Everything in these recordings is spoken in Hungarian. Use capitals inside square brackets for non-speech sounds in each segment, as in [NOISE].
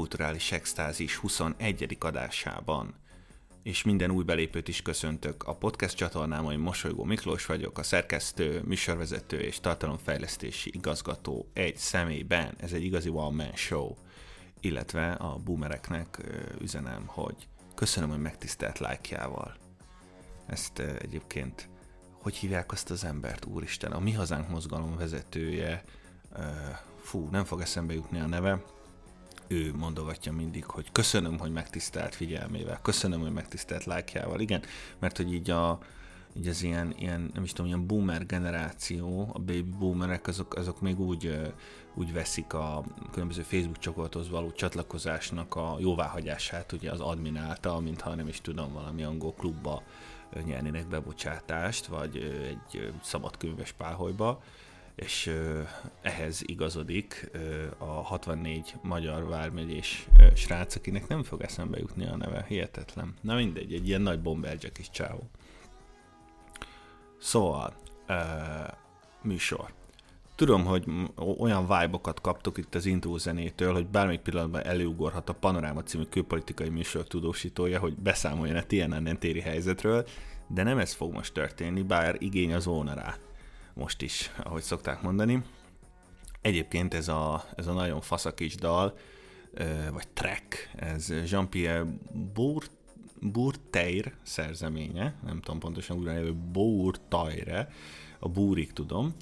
Kulturális Extázis 21. adásában. És minden új belépőt is köszöntök. A podcast csatornámon Mosolygó Miklós vagyok, a szerkesztő, műsorvezető és tartalomfejlesztési igazgató egy személyben. Ez egy igazi one-man show. Illetve a boomereknek üzenem, hogy köszönöm, hogy megtisztelt lájkjával. Ezt egyébként hogy hívják azt az embert, úristen, a Mi Hazánk mozgalom vezetője, fú, nem fog eszembe jutni a neve, ő mondogatja mindig, hogy köszönöm, hogy megtisztelt figyelmével, köszönöm, hogy megtisztelt lájkjával, igen, mert hogy így a, így az ilyen, ilyen, nem is tudom, ilyen boomer generáció, a baby boomerek, azok, azok még úgy, úgy veszik a különböző Facebook csoporthoz való csatlakozásnak a jóváhagyását, ugye az admin által, mintha nem is tudom, valami angol klubba nyernének bebocsátást, vagy egy szabadkönyves páholyba, és ehhez igazodik a 64 magyar vármegyés srác, akinek nem fog eszembe jutni a neve, hihetetlen. Na mindegy, egy ilyen nagy bomberjack is csávó. Szóval, műsor. Tudom, hogy olyan vibe-okat kaptok itt az intro zenétől, hogy bármelyik pillanatban előugorhat a Panoráma című külpolitikai műsor tudósítója, hogy beszámoljon a TNN téri helyzetről, de nem ez fog most történni, bár igény az zóna rá most is, ahogy szokták mondani. Egyébként ez a, ez a nagyon faszakis dal, vagy track, ez Jean-Pierre Bourt Bourteir szerzeménye, nem tudom pontosan úgy hogy Bourteire, a búrik tudom.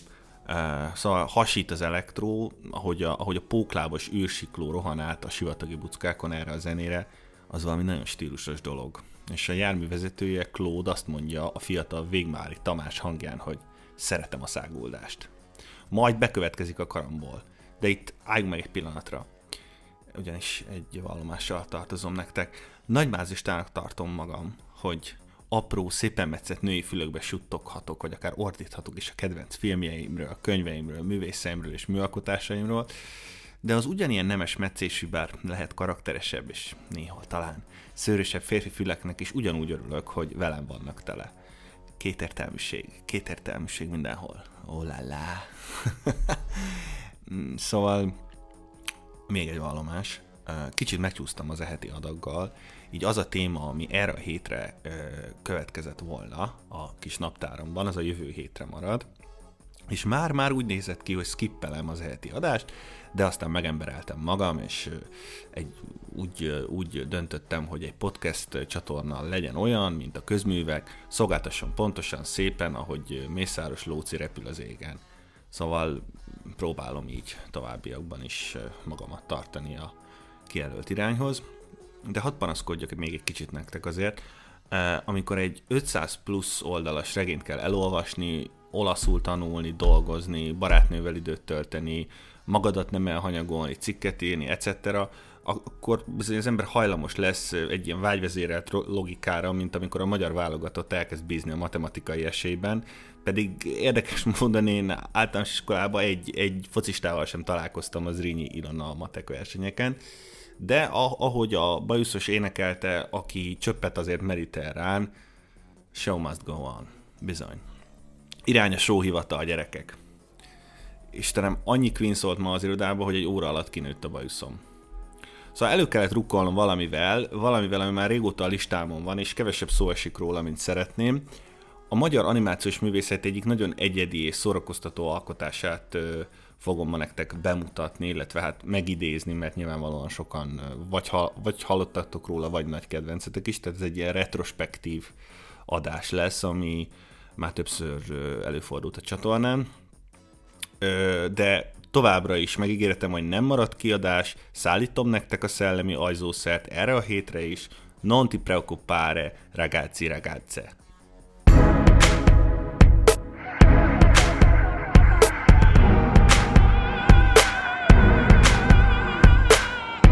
Uh, szóval hasít az elektró, ahogy a, ahogy a póklábos űrsikló rohan át a sivatagi buckákon erre a zenére, az valami nagyon stílusos dolog. És a járművezetője, Claude azt mondja a fiatal Végmári Tamás hangján, hogy szeretem a száguldást. Majd bekövetkezik a karambol. De itt álljunk meg egy pillanatra. Ugyanis egy vallomással tartozom nektek. Nagymázistának tartom magam, hogy apró, szépen metszett női fülökbe suttoghatok, vagy akár ordíthatok is a kedvenc filmjeimről, a könyveimről, a művészeimről és műalkotásaimról, de az ugyanilyen nemes meccésű, bár lehet karakteresebb és néhol talán szőrösebb férfi füleknek is ugyanúgy örülök, hogy velem vannak tele kétértelműség, kétértelműség mindenhol. Oh la la. [LAUGHS] szóval még egy vallomás. Kicsit megcsúsztam az eheti adaggal, így az a téma, ami erre a hétre következett volna a kis naptáromban, az a jövő hétre marad, és már-már úgy nézett ki, hogy skippelem az eheti adást, de aztán megembereltem magam, és egy, úgy, úgy döntöttem, hogy egy podcast csatorna legyen olyan, mint a közművek, szolgáltasson pontosan, szépen, ahogy Mészáros Lóci repül az égen. Szóval próbálom így továbbiakban is magamat tartani a kijelölt irányhoz. De hadd panaszkodjak még egy kicsit nektek azért, amikor egy 500 plusz oldalas regényt kell elolvasni, olaszul tanulni, dolgozni, barátnővel időt tölteni, magadat nem elhanyagolni, cikket írni, etc., akkor bizony az ember hajlamos lesz egy ilyen vágyvezérelt logikára, mint amikor a magyar válogatott elkezd bízni a matematikai esélyben, pedig érdekes [LAUGHS] módon én általános iskolában egy, egy focistával sem találkoztam az Rínyi Ilona a matek versenyeken, de ahogy a bajuszos énekelte, aki csöppet azért mediterrán, show must go on. Bizony. Irány a sóhivatal, gyerekek. Istenem, annyi Queen szólt ma az irodába, hogy egy óra alatt kinőtt a bajuszom. Szóval elő kellett rukkolnom valamivel, valamivel, ami már régóta a listámon van, és kevesebb szó esik róla, mint szeretném. A magyar animációs művészet egyik nagyon egyedi és szórakoztató alkotását fogom ma nektek bemutatni, illetve hát megidézni, mert nyilvánvalóan sokan vagy, ha, vagy hallottatok róla, vagy nagy kedvencetek is, tehát ez egy ilyen retrospektív adás lesz, ami már többször előfordult a csatornán de továbbra is megígértem, hogy nem marad kiadás, szállítom nektek a szellemi ajzószert erre a hétre is, non ti preoccupare, ragazzi ragazze.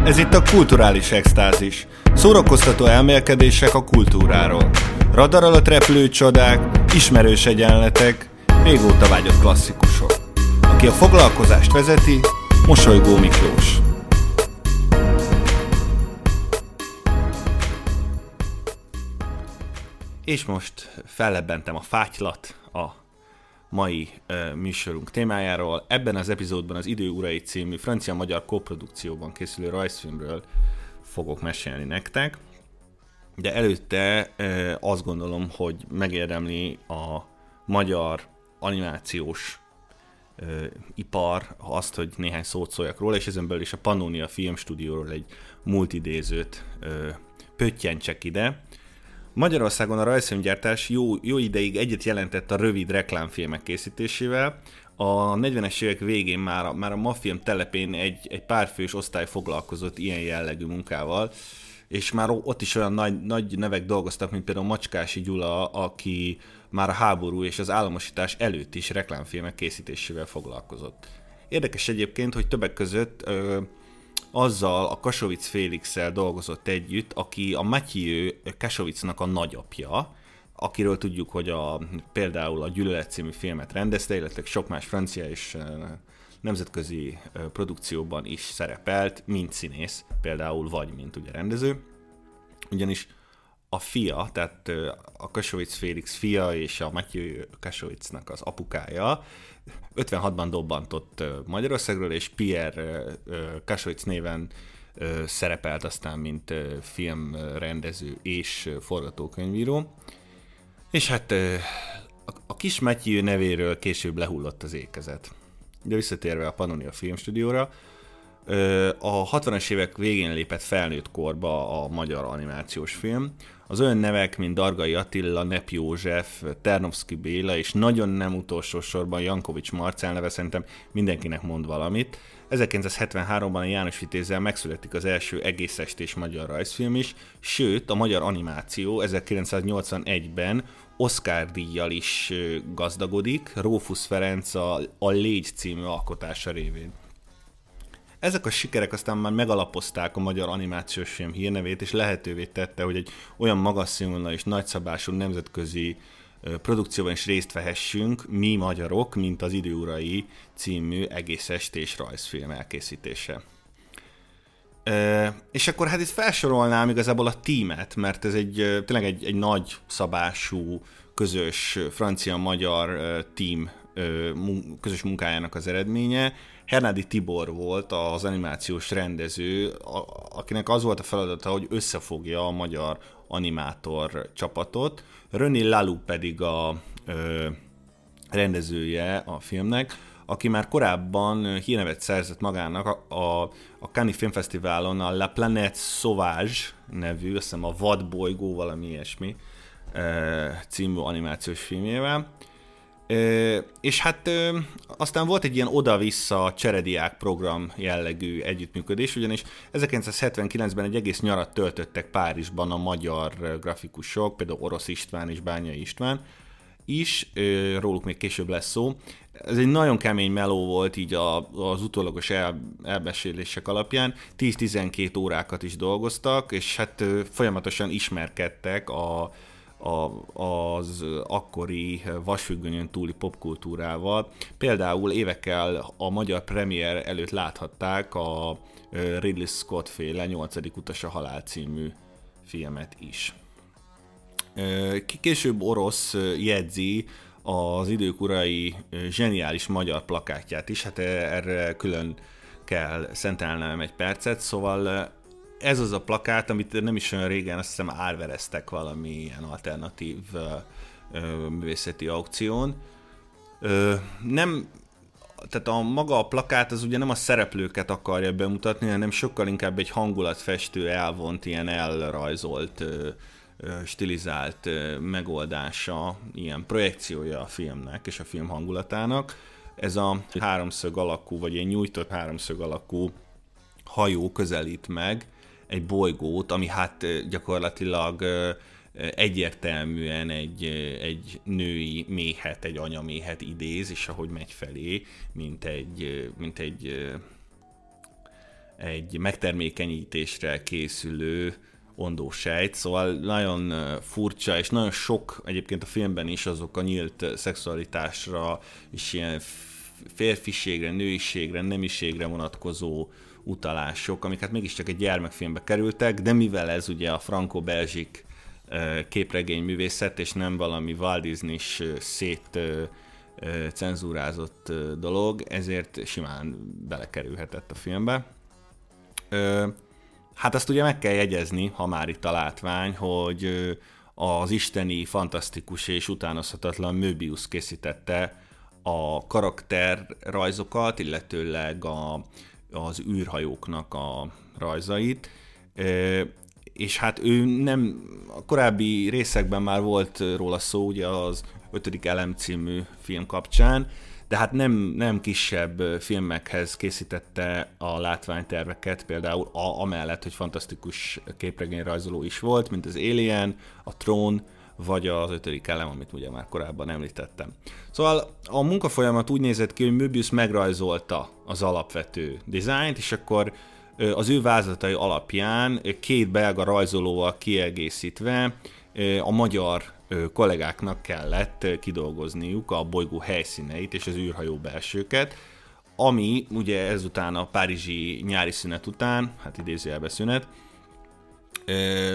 Ez itt a kulturális extázis. Szórakoztató elmélkedések a kultúráról. Radar alatt repülő csodák, ismerős egyenletek, régóta vágyott klasszikusok. A foglalkozást vezeti, Mosolygó Miklós. És most fellebbentem a fátylat a mai uh, műsorunk témájáról. Ebben az epizódban az Idő Urai című francia-magyar koprodukcióban készülő rajzfilmről fogok mesélni nektek. De előtte uh, azt gondolom, hogy megérdemli a magyar animációs ipar azt, hogy néhány szót szóljak róla, és ezen belül is a Pannonia Filmstúdióról egy multidézőt uh, pöttyentsek ide. Magyarországon a rajzfilmgyártás jó, jó ideig egyet jelentett a rövid reklámfilmek készítésével. A 40-es évek végén már, már a Mafilm telepén egy, egy párfős osztály foglalkozott ilyen jellegű munkával, és már ott is olyan nagy, nagy nevek dolgoztak, mint például Macskási Gyula, aki már a háború és az államosítás előtt is reklámfilmek készítésével foglalkozott. Érdekes egyébként, hogy többek között ö, azzal a Kasovic félix dolgozott együtt, aki a Matthew Kasovicnak a nagyapja, akiről tudjuk, hogy a, például a Gyűlölet című filmet rendezte, illetve sok más francia és nemzetközi produkcióban is szerepelt, mint színész, például vagy mint ugye rendező. Ugyanis a fia, tehát a Kasovic Félix fia és a Matthew Kasovicnak az apukája 56-ban dobbantott Magyarországról, és Pierre Kasovic néven szerepelt aztán, mint filmrendező és forgatókönyvíró. És hát a kis Matthew nevéről később lehullott az ékezet. De visszatérve a Pannonia Filmstúdióra, a 60-as évek végén lépett felnőtt korba a magyar animációs film. Az olyan nevek, mint Dargai Attila, Nep József, Ternovszki Béla, és nagyon nem utolsó sorban Jankovics Marcel neve szerintem mindenkinek mond valamit. 1973-ban a János Vitézzel megszületik az első egész estés magyar rajzfilm is, sőt a magyar animáció 1981-ben Oscar díjjal is gazdagodik, Rófusz Ferenc a, a Légy című alkotása révén. Ezek a sikerek aztán már megalapozták a magyar animációs film hírnevét, és lehetővé tette, hogy egy olyan magas színvonalú és nagyszabású nemzetközi produkcióban is részt vehessünk, mi magyarok, mint az Időurai című egész estés rajzfilm elkészítése. És akkor hát itt felsorolnám igazából a tímet, mert ez egy tényleg egy, egy nagy szabású, közös francia-magyar tím közös munkájának az eredménye. Hernádi Tibor volt az animációs rendező, akinek az volt a feladata, hogy összefogja a magyar animátor csapatot. René Lalou pedig a ö, rendezője a filmnek, aki már korábban hírnevet szerzett magának a, a, a Cannes Film Fesztiválon a La Planète Sauvage nevű, azt hiszem a Vadbolygó valami ilyesmi című animációs filmjével és hát aztán volt egy ilyen oda-vissza cserediák program jellegű együttműködés, ugyanis 1979-ben egy egész nyarat töltöttek Párizsban a magyar grafikusok, például Orosz István és Bányai István is, róluk még később lesz szó. Ez egy nagyon kemény meló volt így a, az utólagos el, elbeszélések alapján. 10-12 órákat is dolgoztak, és hát folyamatosan ismerkedtek a, a, az akkori vasfüggönyön túli popkultúrával. Például évekkel a magyar premier előtt láthatták a Ridley Scott féle 8. utas a halál című filmet is. Később orosz jegyzi az idők urai zseniális magyar plakátját is, hát erre külön kell szentelnem egy percet, szóval ez az a plakát, amit nem is olyan régen azt hiszem árvereztek valami ilyen alternatív ö, művészeti aukción. Nem, tehát a maga a plakát az ugye nem a szereplőket akarja bemutatni, hanem sokkal inkább egy hangulatfestő, elvont, ilyen elrajzolt, stilizált megoldása, ilyen projekciója a filmnek és a film hangulatának. Ez a háromszög alakú, vagy egy nyújtott háromszög alakú hajó közelít meg egy bolygót, ami hát gyakorlatilag egyértelműen egy, egy női méhet, egy anyaméhet idéz, és ahogy megy felé, mint egy, mint egy, egy megtermékenyítésre készülő ondósejt, szóval nagyon furcsa, és nagyon sok egyébként a filmben is azok a nyílt szexualitásra, és ilyen férfiségre, nőiségre, nemiségre vonatkozó utalások, amiket hát mégiscsak egy gyermekfilmbe kerültek, de mivel ez ugye a franco-belzsik képregény művészet, és nem valami Walt Disney-s szét cenzúrázott dolog, ezért simán belekerülhetett a filmbe. Hát azt ugye meg kell jegyezni, ha már itt a látvány, hogy az isteni, fantasztikus és utánozhatatlan Möbius készítette a karakterrajzokat, illetőleg a, az űrhajóknak a rajzait, és hát ő nem, a korábbi részekben már volt róla szó, ugye az ötödik elem című film kapcsán, de hát nem, nem kisebb filmekhez készítette a látványterveket, például a, amellett, hogy fantasztikus képregényrajzoló is volt, mint az Alien, a Tron, vagy az ötödik elem, amit ugye már korábban említettem. Szóval a munkafolyamat úgy nézett ki, hogy Möbius megrajzolta az alapvető dizájnt, és akkor az ő vázlatai alapján két belga rajzolóval kiegészítve a magyar kollégáknak kellett kidolgozniuk a bolygó helyszíneit és az űrhajó belsőket, ami ugye ezután a párizsi nyári szünet után, hát idézőjelbe szünet,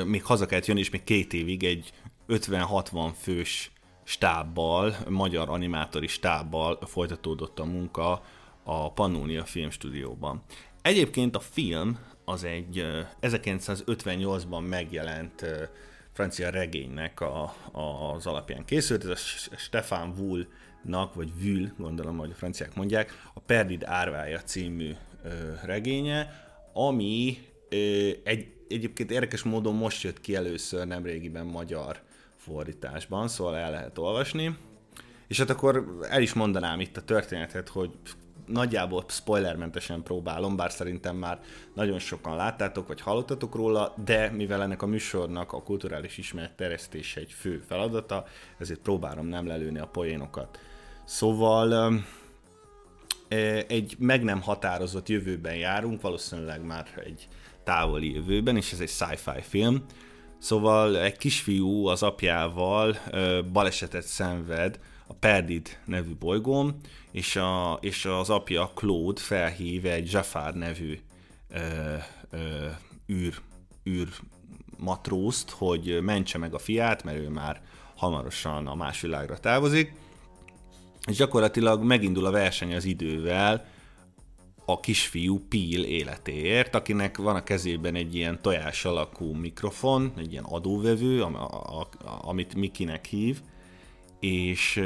még haza kellett jönni, és még két évig egy 50-60 fős stábbal, magyar animátori stábbal folytatódott a munka a Pannonia Filmstúdióban. Egyébként a film az egy 1958-ban megjelent francia regénynek a, a, az alapján készült, ez a Stefan Wullnak, vagy Vül, gondolom, hogy a franciák mondják, a Perdid Árvája című ö, regénye, ami ö, egy, egyébként érdekes módon most jött ki először nemrégiben magyar fordításban, szóval el lehet olvasni. És hát akkor el is mondanám itt a történetet, hogy nagyjából spoilermentesen próbálom, bár szerintem már nagyon sokan láttátok, vagy hallottatok róla, de mivel ennek a műsornak a kulturális ismeret terjesztése egy fő feladata, ezért próbálom nem lelőni a poénokat. Szóval egy meg nem határozott jövőben járunk, valószínűleg már egy távoli jövőben, és ez egy sci-fi film. Szóval egy kisfiú az apjával balesetet szenved a Perdid nevű bolygón, és, a, és az apja Claude felhív egy Jafar nevű ö, ö, űr, űr matrózt, hogy mentse meg a fiát, mert ő már hamarosan a más világra távozik, és gyakorlatilag megindul a verseny az idővel a kisfiú Pil életéért, akinek van a kezében egy ilyen tojás alakú mikrofon, egy ilyen adóvevő, amit Mikinek hív, és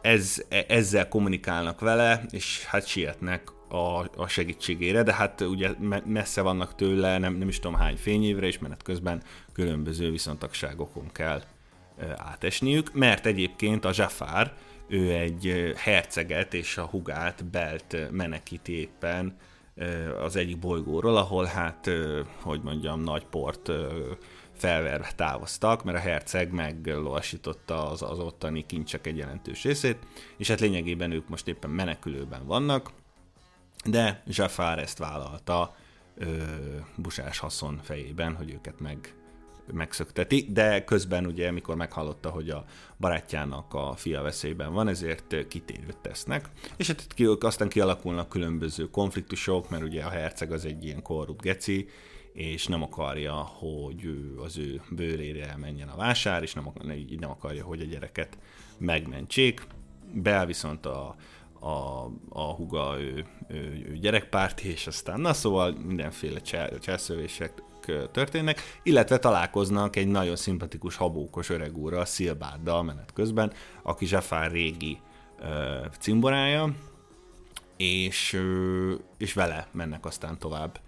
ez, e, ezzel kommunikálnak vele, és hát sietnek a, a segítségére, de hát ugye messze vannak tőle, nem, nem is tudom hány fényévre, és menet közben különböző viszontagságokon kell átesniük, mert egyébként a Jafar, ő egy herceget és a hugát Belt menekíti éppen az egyik bolygóról, ahol hát, hogy mondjam, nagy port felverve távoztak, mert a herceg meglassította az, az ottani kincsek egy jelentős részét, és hát lényegében ők most éppen menekülőben vannak, de Jafar ezt vállalta ö, busás haszon fejében, hogy őket meg, megszökteti, de közben ugye, mikor meghallotta, hogy a barátjának a fia veszélyben van, ezért kitérőt tesznek, és hát itt aztán kialakulnak különböző konfliktusok, mert ugye a herceg az egy ilyen korrupt geci, és nem akarja, hogy ő az ő bőrére elmenjen a vásár, és nem, nem akarja, hogy a gyereket megmentsék. Bel viszont a, a, a huga ő, ő, ő gyerekpárti, és aztán na szóval mindenféle cselszövések történnek, illetve találkoznak egy nagyon szimpatikus habókos öreg úrral, Szilbáddal menet közben, aki Zsafár régi ö, cimborája, és, és vele mennek aztán tovább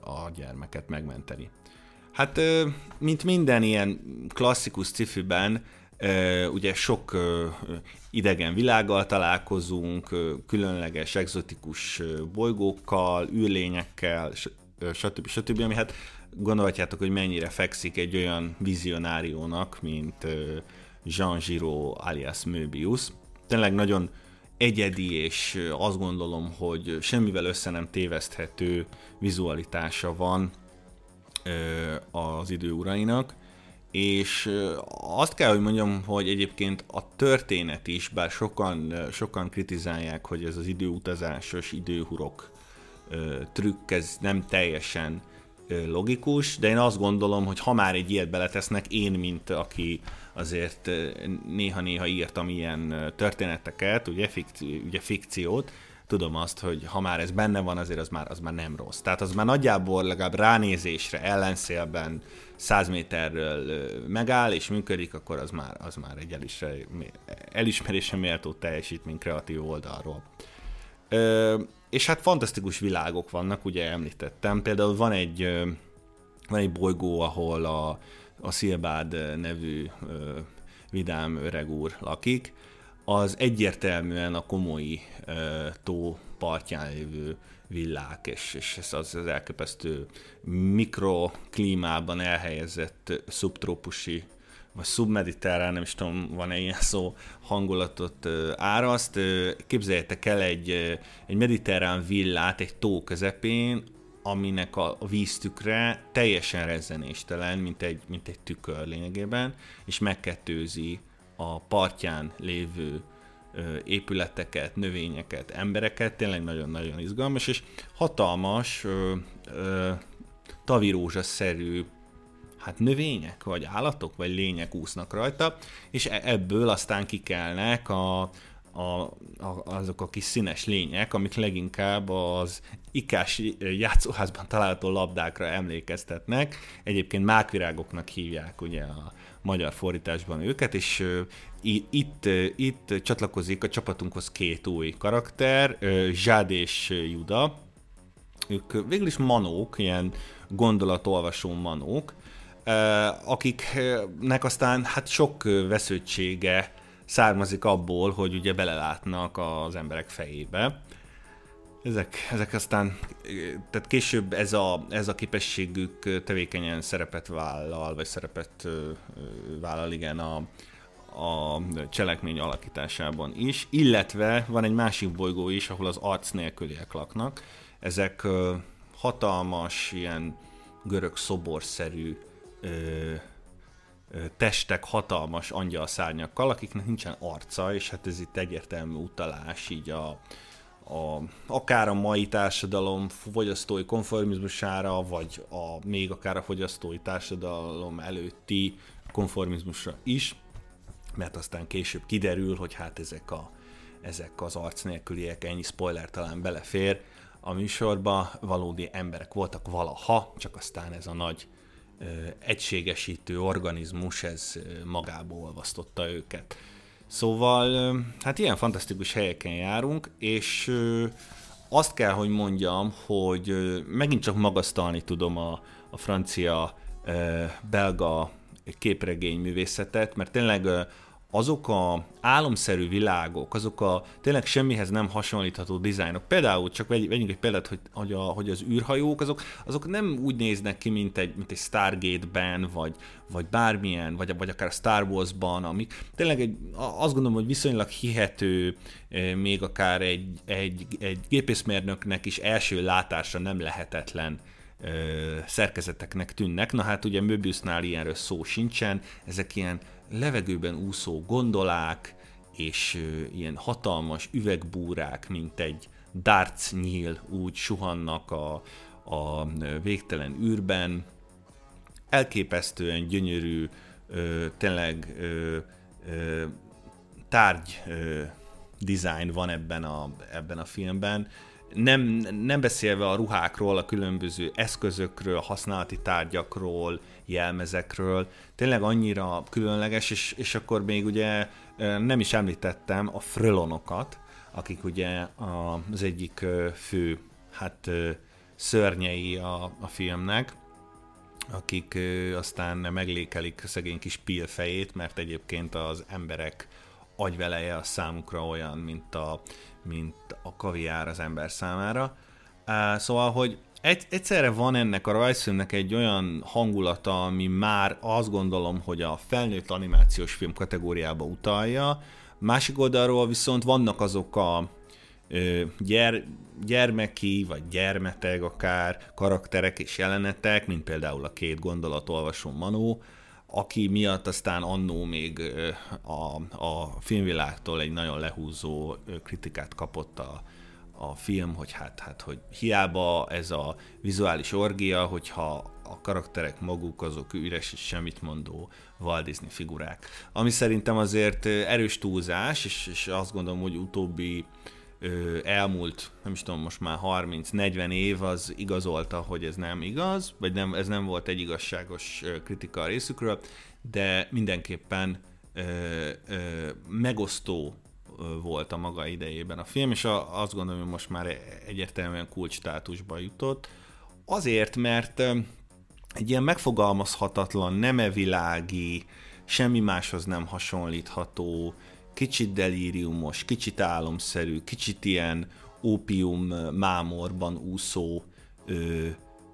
a gyermeket megmenteni. Hát, mint minden ilyen klasszikus sci-fiben, ugye sok idegen világgal találkozunk, különleges, egzotikus bolygókkal, űrlényekkel, stb. stb. ami hát gondolhatjátok, hogy mennyire fekszik egy olyan vizionáriónak, mint Jean Giraud alias Möbius. Tényleg nagyon egyedi, és azt gondolom, hogy semmivel össze nem téveszthető vizualitása van az idő urainak, és azt kell, hogy mondjam, hogy egyébként a történet is, bár sokan, sokan kritizálják, hogy ez az időutazásos időhurok trükk, ez nem teljesen logikus, de én azt gondolom, hogy ha már egy ilyet beletesznek, én, mint aki azért néha-néha írtam ilyen történeteket, ugye, fikci, ugye fikciót, tudom azt, hogy ha már ez benne van, azért az már, az már nem rossz. Tehát az már nagyjából legalább ránézésre, ellenszélben 100 méterről megáll és működik, akkor az már, az már egy elismerésre méltó teljesítmény kreatív oldalról. Ö, és hát fantasztikus világok vannak, ugye említettem. Például van egy, van egy bolygó, ahol a, a Szilbád nevű vidám öreg úr lakik, az egyértelműen a komoly ö, tó partján lévő villák, és, és ez az, az elképesztő mikroklímában elhelyezett szubtrópusi vagy szubmediterrán, nem is tudom, van-e ilyen szó, hangulatot áraszt. Képzeljétek el egy, egy mediterrán villát egy tó közepén, aminek a, víztükre teljesen rezzenéstelen, mint egy, mint egy tükör lényegében, és megkettőzi a partján lévő épületeket, növényeket, embereket, tényleg nagyon-nagyon izgalmas, és hatalmas ö, ö, tavirózsa-szerű hát növények, vagy állatok, vagy lények úsznak rajta, és e- ebből aztán kikelnek a, a, a, azok a kis színes lények, amik leginkább az ikás játszóházban található labdákra emlékeztetnek. Egyébként mákvirágoknak hívják ugye a magyar fordításban őket, és itt, itt csatlakozik a csapatunkhoz két új karakter, Zsád és Juda. Ők végül is manók, ilyen gondolatolvasó manók, akiknek aztán hát sok vesződtsége származik abból, hogy ugye belelátnak az emberek fejébe. Ezek, ezek aztán, tehát később ez a, ez a képességük tevékenyen szerepet vállal, vagy szerepet vállal igen a, a cselekmény alakításában is, illetve van egy másik bolygó is, ahol az arc nélküliek laknak. Ezek hatalmas, ilyen görög szoborszerű ö, testek hatalmas angyalszárnyakkal, akiknek nincsen arca, és hát ez itt egyértelmű utalás így a, a, akár a mai társadalom fogyasztói konformizmusára, vagy a, még akár a fogyasztói társadalom előtti konformizmusra is, mert aztán később kiderül, hogy hát ezek, a, ezek az arc nélküliek, ennyi spoiler talán belefér, a műsorba. Valódi emberek voltak valaha, csak aztán ez a nagy egységesítő organizmus, ez magából olvasztotta őket. Szóval, hát ilyen fantasztikus helyeken járunk, és azt kell, hogy mondjam, hogy megint csak magasztalni tudom a, a francia belga képregény művészetet, mert tényleg azok a álomszerű világok, azok a tényleg semmihez nem hasonlítható dizájnok, például csak vegyünk egy példát, hogy, hogy, a, hogy az űrhajók, azok, azok nem úgy néznek ki, mint egy, mint egy Stargate-ben, vagy, vagy bármilyen, vagy, vagy akár a Star Wars-ban, amik tényleg egy, azt gondolom, hogy viszonylag hihető, eh, még akár egy, egy, egy gépészmérnöknek is első látásra nem lehetetlen eh, szerkezeteknek tűnnek. Na hát ugye Möbiusnál ilyenről szó sincsen, ezek ilyen levegőben úszó gondolák, és ilyen hatalmas üvegbúrák, mint egy darts nyíl úgy suhannak a, a végtelen űrben. Elképesztően gyönyörű, ö, tényleg ö, ö, tárgy ö, design van ebben a, ebben a filmben nem, nem beszélve a ruhákról, a különböző eszközökről, használati tárgyakról, jelmezekről, tényleg annyira különleges, és, és akkor még ugye nem is említettem a frölonokat, akik ugye az egyik fő hát szörnyei a, a filmnek, akik aztán meglékelik szegény kis Pil mert egyébként az emberek agyveleje a számukra olyan, mint a mint a kaviár az ember számára. Szóval, hogy egy, egyszerre van ennek a rajzfilmnek egy olyan hangulata, ami már azt gondolom, hogy a felnőtt animációs film kategóriába utalja, másik oldalról viszont vannak azok a ö, gyere, gyermeki, vagy gyermeteg akár karakterek és jelenetek, mint például a két gondolatolvasó Manó, aki miatt aztán annó még a, a filmvilágtól egy nagyon lehúzó kritikát kapott a, a film, hogy hát, hát, hogy hiába ez a vizuális orgia, hogyha a karakterek maguk azok üres és semmit mondó Walt Disney figurák. Ami szerintem azért erős túlzás, és, és azt gondolom, hogy utóbbi ö, elmúlt, nem is tudom, most már 30-40 év az igazolta, hogy ez nem igaz, vagy nem, ez nem volt egy igazságos kritika a részükről, de mindenképpen ö, ö, megosztó volt a maga idejében a film, és a, azt gondolom, hogy most már egyértelműen kulcs státusba jutott. Azért, mert egy ilyen megfogalmazhatatlan, nemevilági, semmi máshoz nem hasonlítható, kicsit delíriumos, kicsit álomszerű, kicsit ilyen ópium mámorban úszó ö,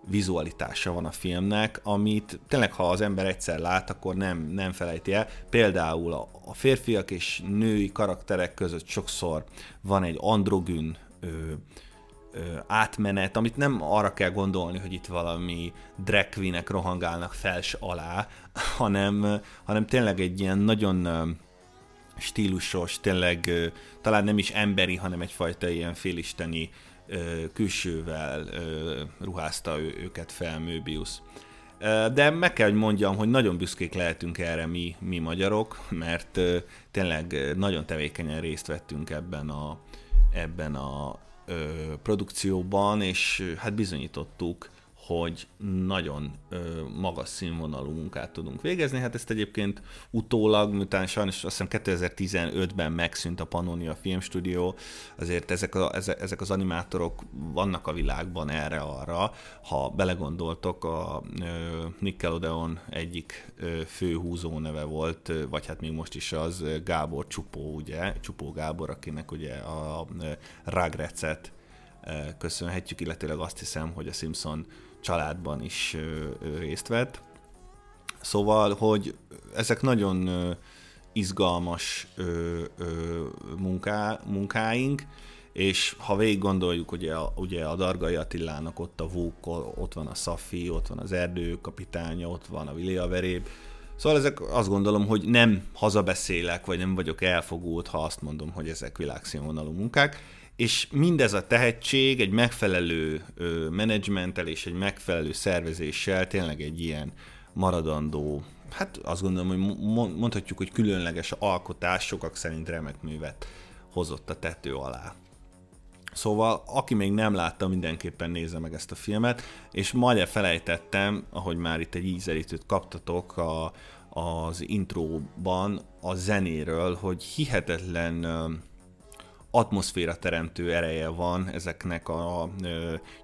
vizualitása van a filmnek, amit tényleg, ha az ember egyszer lát, akkor nem, nem felejti el. Például a, a férfiak és női karakterek között sokszor van egy androgyn ö, ö, átmenet, amit nem arra kell gondolni, hogy itt valami drag queenek rohangálnak fels alá, [LAUGHS] hanem, hanem tényleg egy ilyen nagyon stílusos, tényleg talán nem is emberi, hanem egyfajta ilyen félisteni külsővel ruházta őket fel Möbius. De meg kell, hogy mondjam, hogy nagyon büszkék lehetünk erre mi, mi magyarok, mert tényleg nagyon tevékenyen részt vettünk ebben a, ebben a produkcióban, és hát bizonyítottuk, hogy nagyon ö, magas színvonalú munkát tudunk végezni. Hát ezt egyébként utólag, miután sajnos azt hiszem 2015-ben megszűnt a Pannonia Filmstúdió, azért ezek, a, ezek az animátorok vannak a világban erre-arra. Ha belegondoltok, a ö, Nickelodeon egyik ö, fő húzó neve volt, vagy hát még most is az Gábor Csupó, ugye, Csupó Gábor, akinek ugye a Ragrecet köszönhetjük, illetőleg azt hiszem, hogy a Simpson családban is részt vett. Szóval, hogy ezek nagyon izgalmas munká, munkáink, és ha végig gondoljuk, ugye ugye a Dargai Attilának ott a Vuk, ott van a Szafi, ott van az erdő kapitánya, ott van a Vilia Veréb, Szóval ezek azt gondolom, hogy nem hazabeszélek, vagy nem vagyok elfogult, ha azt mondom, hogy ezek világszínvonalú munkák, és mindez a tehetség egy megfelelő ö, menedzsmenttel és egy megfelelő szervezéssel tényleg egy ilyen maradandó, hát azt gondolom, hogy mondhatjuk, hogy különleges alkotás sokak szerint remek művet hozott a tető alá. Szóval, aki még nem látta, mindenképpen nézze meg ezt a filmet, és majd elfelejtettem, ahogy már itt egy ízelítőt kaptatok a, az intróban a zenéről, hogy hihetetlen atmoszféra teremtő ereje van ezeknek a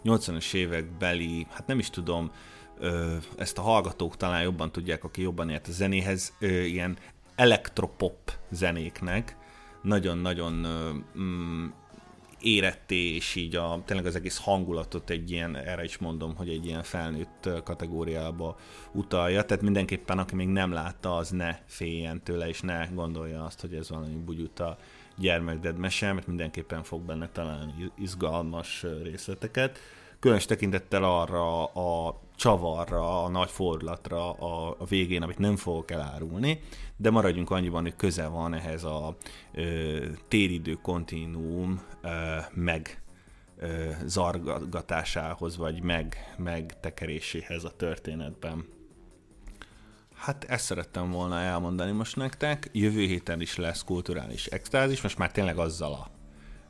80-as évek beli, hát nem is tudom, ezt a hallgatók talán jobban tudják, aki jobban ért a zenéhez, ilyen elektropop zenéknek, nagyon-nagyon mm, éretté, és így a, tényleg az egész hangulatot egy ilyen, erre is mondom, hogy egy ilyen felnőtt kategóriába utalja, tehát mindenképpen aki még nem látta, az ne féljen tőle, és ne gondolja azt, hogy ez valami bugyuta gyermekded mese, mert mindenképpen fog benne találni izgalmas részleteket. Különös tekintettel arra a csavarra, a nagy fordulatra a, a végén, amit nem fogok elárulni, de maradjunk annyiban, hogy köze van ehhez a ö, téridő kontinuum ö, meg ö, zargatásához, vagy meg, megtekeréséhez a történetben. Hát ezt szerettem volna elmondani most nektek. Jövő héten is lesz kulturális extázis, most már tényleg azzal a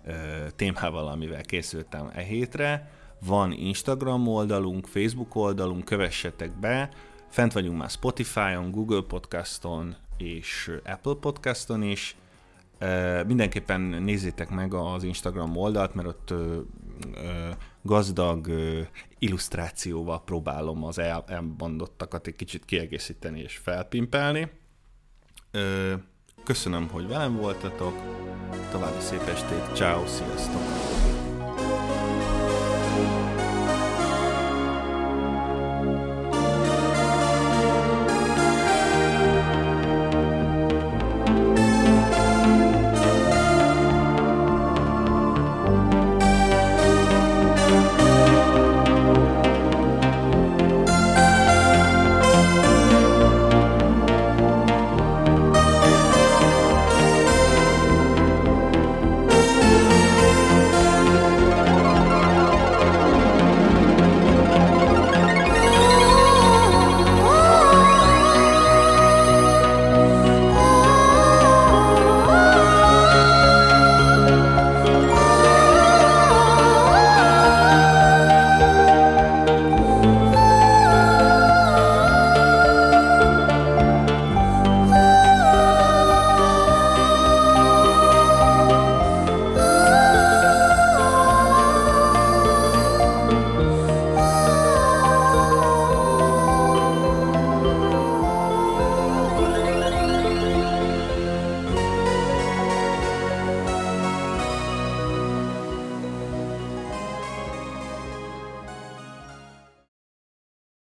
ö, témával, amivel készültem e hétre. Van Instagram oldalunk, Facebook oldalunk, kövessetek be. Fent vagyunk már Spotify-on, Google Podcaston és Apple Podcaston is. Ö, mindenképpen nézzétek meg az Instagram oldalt, mert ott ö, gazdag illusztrációval próbálom az elmondottakat egy kicsit kiegészíteni és felpimpelni. Köszönöm, hogy velem voltatok, további szép estét, ciao, sziasztok!